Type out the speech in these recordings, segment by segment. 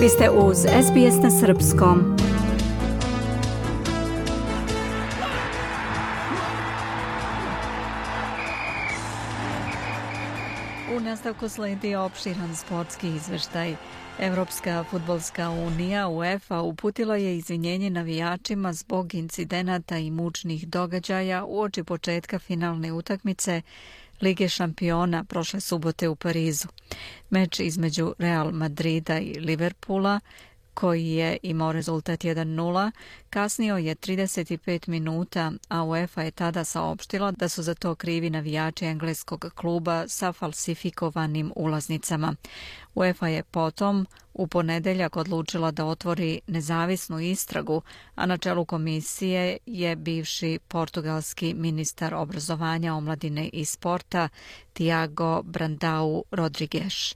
Vi ste uz SBS na Srpskom. U nastavku sledi opširan sportski izveštaj. Evropska futbolska unija UEFA uputila je izvinjenje navijačima zbog incidenata i mučnih događaja u oči početka finalne utakmice Lige šampiona prošle subote u Parizu. Meč između Real Madrida i Liverpoola koji je imao rezultat 1-0, kasnio je 35 minuta, a UEFA je tada saopštila da su za to krivi navijači engleskog kluba sa falsifikovanim ulaznicama. UEFA je potom u ponedeljak odlučila da otvori nezavisnu istragu, a na čelu komisije je bivši portugalski ministar obrazovanja, omladine i sporta Tiago Brandau Rodrigues.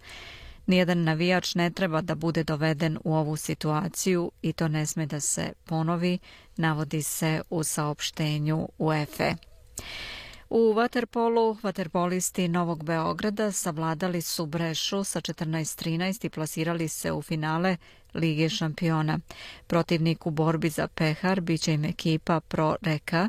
Nijedan navijač ne treba da bude doveden u ovu situaciju i to ne sme da se ponovi, navodi se u saopštenju UEFA. U Waterpolu vaterpolisti Novog Beograda savladali su Brešu sa 14-13 i plasirali se u finale Lige šampiona. Protivnik u borbi za pehar biće im ekipa Pro Reka,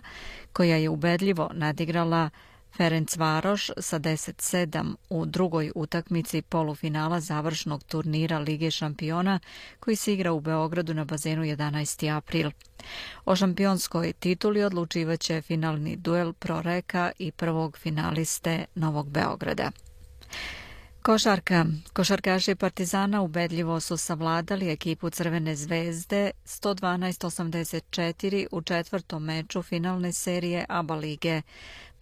koja je ubedljivo nadigrala Ferenc Varoš sa 10-7 u drugoj utakmici polufinala završnog turnira Lige šampiona koji se igra u Beogradu na bazenu 11. april. O šampionskoj tituli odlučivaće finalni duel Proreka i prvog finaliste Novog Beograda. Košarka. Košarkaši Partizana ubedljivo su savladali ekipu Crvene zvezde 112-84 u četvrtom meču finalne serije ABA lige.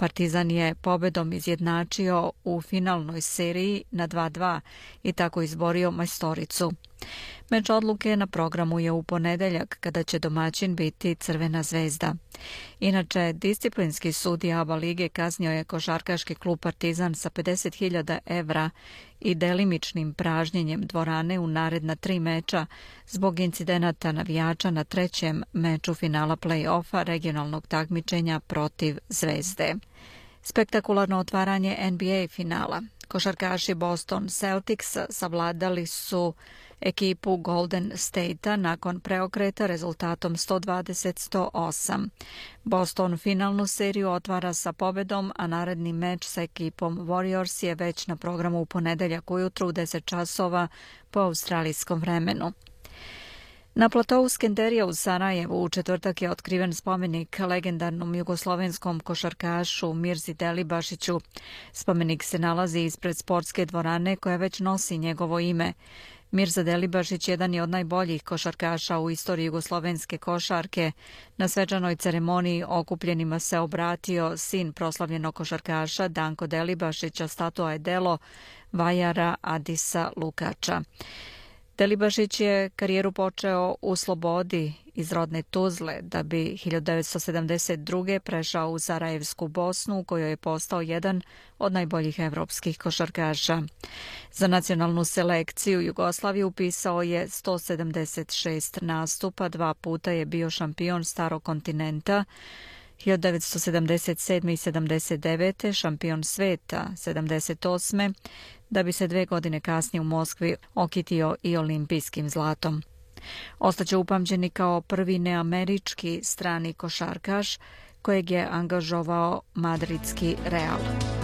Partizan je pobedom izjednačio u finalnoj seriji na 2-2 i tako izborio majstoricu. Meč odluke na programu je u ponedeljak kada će domaćin biti Crvena zvezda. Inače, disciplinski sud Aba Lige kaznio je košarkaški klub Partizan sa 50.000 evra i delimičnim pražnjenjem dvorane u naredna tri meča zbog incidenata navijača na trećem meču finala play-offa regionalnog takmičenja protiv zvezde. Spektakularno otvaranje NBA finala. Košarkaši Boston Celtics savladali su ekipu Golden State-a nakon preokreta rezultatom 120-108. Boston finalnu seriju otvara sa pobedom, a naredni meč sa ekipom Warriors je već na programu u ponedeljak ujutru u 10 časova po australijskom vremenu. Na platovu Skenderija u Sarajevu u četvrtak je otkriven spomenik legendarnom jugoslovenskom košarkašu Mirzi Delibašiću. Spomenik se nalazi ispred sportske dvorane koja već nosi njegovo ime. Mirza Delibašić jedan je od najboljih košarkaša u istoriji jugoslovenske košarke. Na svečanoj ceremoniji okupljenima se obratio sin proslavljenog košarkaša Danko Delibašića, statua je delo Vajara Adisa Lukača. Delibašić je karijeru počeo u Slobodi iz rodne Tuzle, da bi 1972. prešao u Sarajevsku Bosnu, u kojoj je postao jedan od najboljih evropskih košarkaša. Za nacionalnu selekciju Jugoslaviju upisao je 176 nastupa, dva puta je bio šampion starog kontinenta, 1977. i 79. šampion sveta 78. da bi se dve godine kasnije u Moskvi okitio i olimpijskim zlatom. Ostaće upamćeni kao prvi neamerički strani košarkaš kojeg je angažovao madridski Real.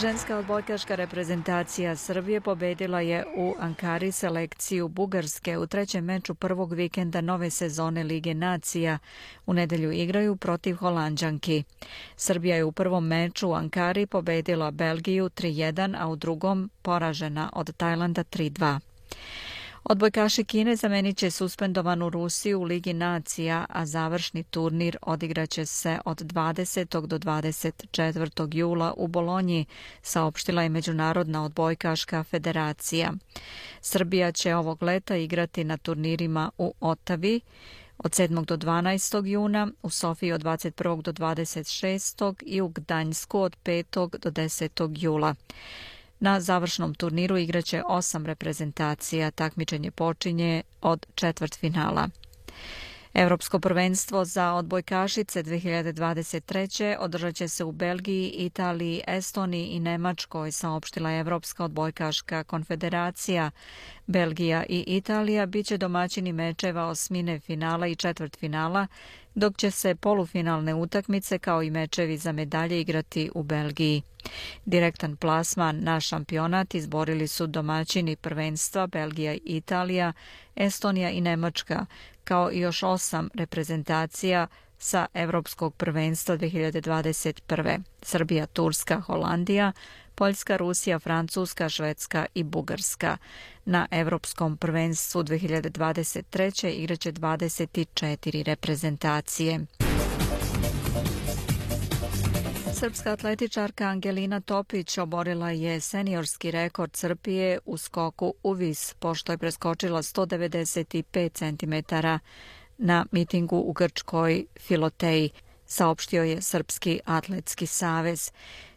Ženska odbojkaška reprezentacija Srbije pobedila je u Ankari selekciju Bugarske u trećem meču prvog vikenda nove sezone Lige nacija. U nedelju igraju protiv Holandžanki. Srbija je u prvom meču u Ankari pobedila Belgiju 3-1, a u drugom poražena od Tajlanda 3-2. Odbojkaši Kine zamenit će suspendovanu Rusiju u Ligi nacija, a završni turnir odigraće se od 20. do 24. jula u Bolonji, saopštila je Međunarodna odbojkaška federacija. Srbija će ovog leta igrati na turnirima u Otavi, od 7. do 12. juna, u Sofiji od 21. do 26. i u Gdanjsku od 5. do 10. jula. Na završnom turniru igraće osam reprezentacija. Takmičenje počinje od četvrt finala. Evropsko prvenstvo za odbojkašice 2023. održat će se u Belgiji, Italiji, Estoniji i Nemačkoj, saopštila Evropska odbojkaška konfederacija. Belgija i Italija bit će domaćini mečeva osmine finala i četvrt finala, dok će se polufinalne utakmice kao i mečevi za medalje igrati u Belgiji. Direktan plasman na šampionat izborili su domaćini prvenstva Belgija i Italija, Estonija i Nemačka, kao i još osam reprezentacija sa Evropskog prvenstva 2021. Srbija, Turska, Holandija, Poljska, Rusija, Francuska, Švedska i Bugarska. Na Evropskom prvenstvu 2023. igraće 24 reprezentacije. Srpska atletičarka Angelina Topić oborila je seniorski rekord Srbije u skoku u vis, pošto je preskočila 195 cm na mitingu u Grčkoj Filoteji, saopštio je Srpski atletski savez.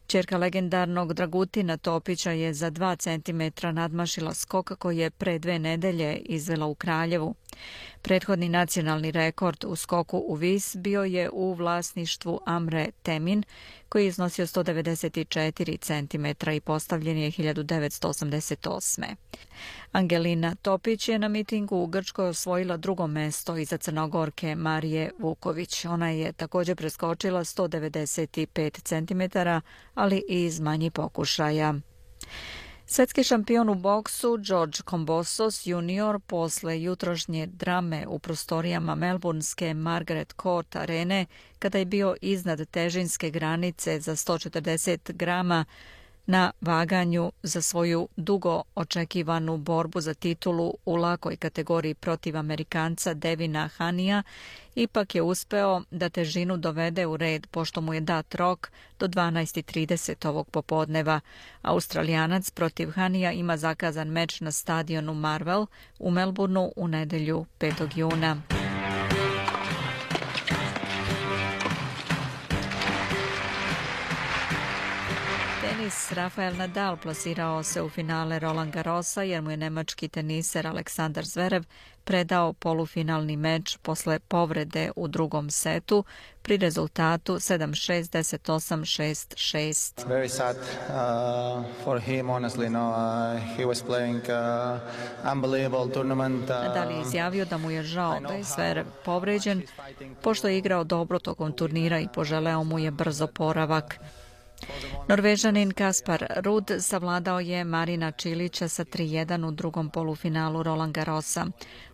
Čerka legendarnog Dragutina Topića je za 2 cm nadmašila skok koji je pre dve nedelje izvela u Kraljevu. Prethodni nacionalni rekord u skoku u vis bio je u vlasništvu Amre Temin, koji je iznosio 194 cm i postavljen je 1988. Angelina Topić je na mitingu u Grčkoj osvojila drugo mesto iza crnogorke Marije Vuković. Ona je također preskočila 195 cm, ali i iz manji pokušaja. Svetski šampion u boksu George Kombosos junior posle jutrošnje drame u prostorijama melburnske Margaret Court arene kada je bio iznad težinske granice za 140 grama na vaganju za svoju dugo očekivanu borbu za titulu u lakoj kategoriji protiv Amerikanca Devina Hanija, ipak je uspeo da težinu dovede u red pošto mu je dat rok do 12.30 ovog popodneva. Australijanac protiv Hanija ima zakazan meč na stadionu Marvel u Melbourneu u nedelju 5. juna. Tenis Rafael Nadal plasirao se u finale Roland Garrosa jer mu je nemački teniser Aleksandar Zverev predao polufinalni meč posle povrede u drugom setu pri rezultatu 7-6, 10-8, 6-6. Very sad uh, for him, honestly, no. Uh, he was playing uh, unbelievable tournament. Uh, Nadal je izjavio da mu je žao da je Zverev povređen, pošto je igrao dobro tokom turnira i poželeo mu je brzo poravak. Norvežanin Kaspar Rud savladao je Marina Čilića sa 3-1 u drugom polufinalu Roland Garrosa.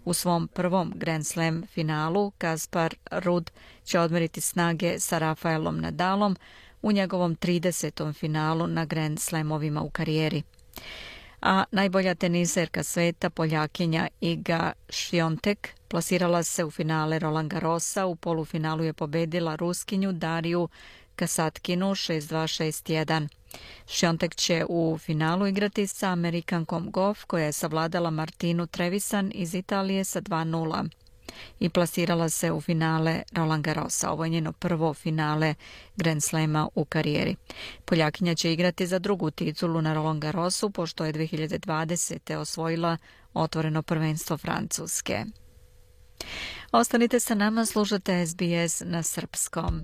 U svom prvom Grand Slam finalu Kaspar Rud će odmeriti snage sa Rafaelom Nadalom u njegovom 30. finalu na Grand Slamovima u karijeri. A najbolja teniserka sveta, Poljakinja Iga Šiontek, plasirala se u finale Roland Garrosa. U polufinalu je pobedila Ruskinju Dariju Kasatkinu 6-2-6-1. Šiontek će u finalu igrati sa Amerikankom Goff koja je savladala Martinu Trevisan iz Italije sa 2-0 i plasirala se u finale Roland Garrosa. Ovo je njeno prvo finale Grand Slema u karijeri. Poljakinja će igrati za drugu titulu na Roland Garrosu pošto je 2020. osvojila otvoreno prvenstvo Francuske. Ostanite sa nama, slušate SBS na srpskom.